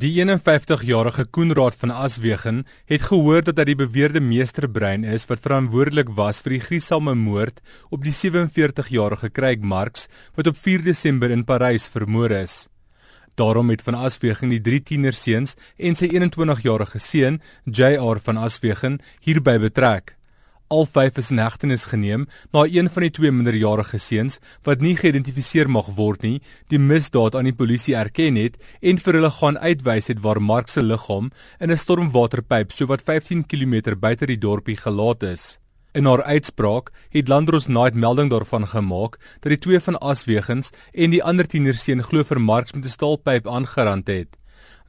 Die 51-jarige Koenraad van Aswegen het gehoor dat hy die beweerde meesterbrein is wat verantwoordelik was vir die gruisame moord op die 47-jarige Craig Marks wat op 4 Desember in Parys vermoor is. Daarom het van Aswegen die drie tienerseuns en sy 21-jarige seun, JR van Aswegen, hierby betrek. Al vyf is in hegtenis geneem na een van die twee minderjarige seuns wat nie geïdentifiseer mag word nie, die misdaad aan die polisie erken het en vir hulle gaan uitwys het waar Mark se liggaam in 'n stormwaterpyp sowat 15 km buite die dorpie gelaat is. In haar uitspraak het Landros Night melding daarvan gemaak dat die twee van Aswegens en die ander tienerseun glo vir Marks met 'n staalpyp aangerand het.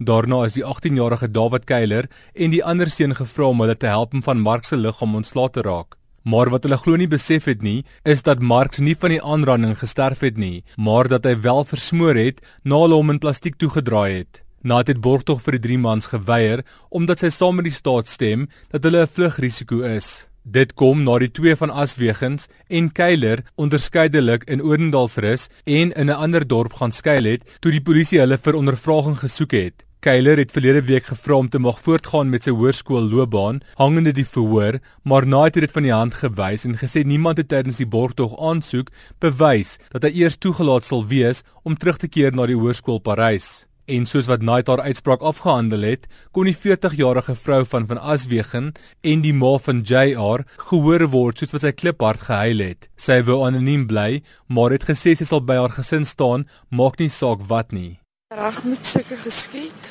Daarna is die 18-jarige David Keiler en die ander seun gevra om hulle te help om van Mark se liggaam ontslae te raak. Maar wat hulle glo nie besef het nie, is dat Mark nie van die aanranding gesterf het nie, maar dat hy wel versmoor het na hulle hom in plastiek toegedraai het. Nadat dit borgtog vir die drie mans geweier omdat sy saam met die staat stem dat hulle 'n vlugrisiko is. Dit kom na die twee van Aswegens en Keiler onderskeidelik in Odendaalsrus en in 'n ander dorp gaan skuil het toe die polisie hulle vir ondervraging gesoek het. Keiler het verlede week gevra om te mag voortgaan met sy hoërskoolloopbaan, hangende die verhoor, maar na het dit van die hand gewys en gesê niemand het tydens die borgtog aansoek bewys dat hy eers toegelaat sal wees om terug te keer na die hoërskool Parys. En soos wat Night haar uitspraak afgehandel het, kon die 40-jarige vrou van van Aswegen en die ma van JR gehoor word soos wat sy kliphard gehuil het. Sy wou anoniem bly, maar het gesê sy sal by haar gesin staan, maak nie saak wat nie. Reg met seker geskied.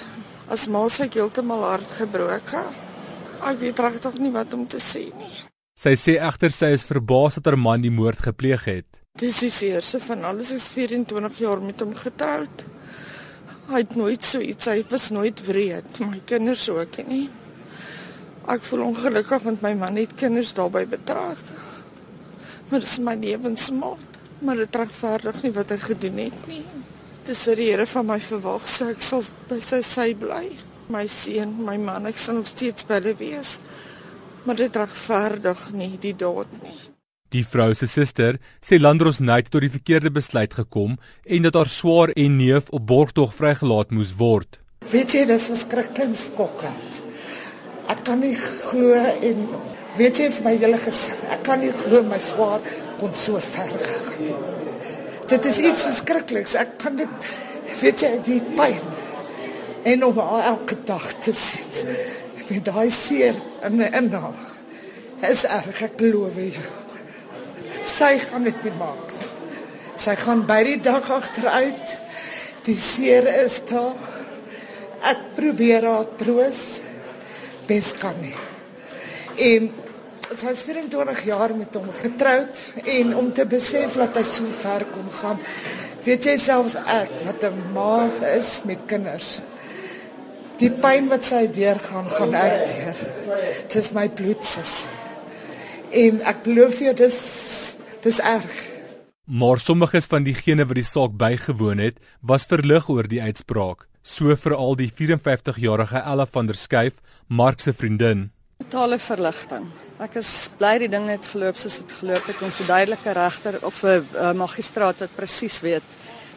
As ma se heeltemal hart gebroke. Ek weet regtig nie wat om te sê nie. Sy sê egter sy is verbaas dat haar man die moord gepleeg het. Dis die seerste van alles is 24 jaar met hom getroud. Hy het nooit so iets, hy was nooit wreed, my kinders ook nie. Ek voel ongelukkig want my man het kinders daarbey betrek. Maar dis my lewensmaat, maar dit regverdig nie wat hy gedoen het nie. Dis vir die Here van my verwag, so ek sal by sy sy bly. My seun, my man, ek sal nog steeds by hulle wees. Maar dit regverdig nie die daad nie. Die vrou se suster sê Landros Night tot die verkeerde besluit gekom en dat haar swaar en neef op borgtog vrygelaat moes word. Weet jy, dis verskriklik skokkend. Ek kan nie glo en weet jy vir my hele gesin, ek kan nie glo my swaar kon so ver gegaan het dit is iets verskrikliks. Ek kan dit weet jy die pyn en om elke dag te sien. Ek weet daai seer in my inhou. Es erg ek glo jy. Sy gaan dit nie maak. Sy gaan by die dag agteruit. Die seer is daar. Ek probeer haar troos. Bes kan nie. En sy is 24 jaar met hom getroud en om te besef dat hy so ver kom gaan. Weet jy selfs ek wat 'n ma is met kinders. Die pyn wat sy deurgaan, gaan ek deur. Dit is my bloedsus. En ek belof jou dis dis erg. Maar sommiges van diegene wat die saak bygewoon het, was verlig oor die uitspraak, so veral die 54-jarige Ella van der Schuyf, Mark se vriendin. Totale verligting. Ek is bly die ding het geloop soos dit geloop het. Ons 'n duidelike regter of 'n uh, magistraat wat presies weet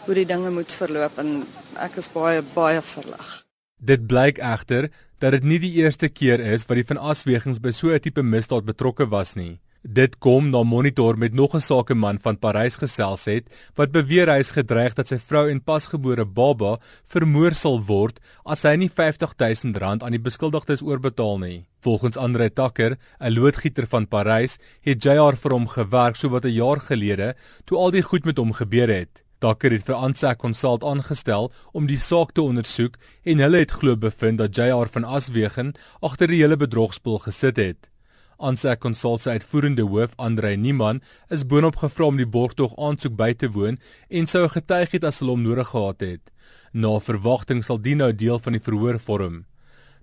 hoe die dinge moet verloop en ek is baie baie verlig. Dit blyk egter dat dit nie die eerste keer is wat die van Aswegings by so 'n tipe misdaad betrokke was nie. Dit kom na monitor met nog 'n sakeman van Parys gesels het wat beweer hy is gedreig dat sy vrou en pasgebore baba vermoor sal word as hy nie R50000 aan die beskuldigdes oorbetaal nie. Volgens Andre Takker, 'n loodgieter van Parys, het JR vir hom gewerk so wat 'n jaar gelede toe al die goed met hom gebeur het. Takker het vir Ansa Consult aangestel om die saak te ondersoek en hulle het glo bevind dat JR van Aswegen agter die hele bedrogspel gesit het. Ansa Consult se uitvoerende hoof, Andre Niman, is boonop gevra om die borgtog aansoek by te woon en sou getuig het as hulle hom nodig gehad het. Na verwagting sal dit nou deel van die verhoor vorm.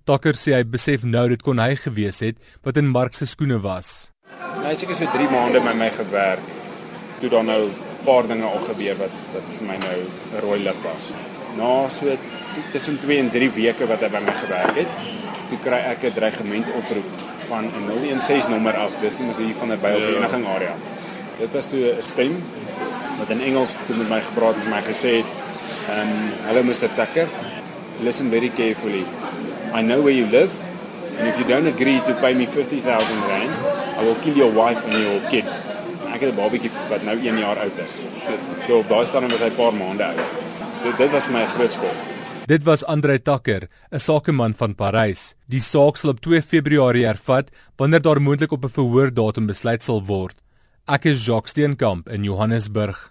Takker sê hy besef nou dit kon hy gewees het wat in Mark se skoene was. Hy het seker so 3 maande met my gewerk. Toe dan nou 'n paar dinge al gebeur wat wat vir my nou 'n rooi lig was. Na so tussen 2 en 3 weke wat hy by my gewerk het, toe kry ek 'n dreigement oproep van 'n 016 nommer af. Dis nie mos hier van 'n byvereniging area. Dit was toe 'n stem wat in Engels toe met my gepraat het en my gesê het, "Ehm, um, hallo Mr. Tucker. listen very carefully. I know where you live and if you don't agree to pay me 50,000 rand, I will kill your wife and your kid. Ek het 'n babatjie wat nou 1 jaar oud is. So, so op daai stadium was hy 'n paar maande oud. Dit dit was my groot skok. Dit was Andre Takker, 'n sakeman van Parys. Die saak sal op 2 Februarie hervat wanneer daar moontlik op 'n verhoordatum besluit sal word. Ek is Jacques Steenkamp in Johannesburg.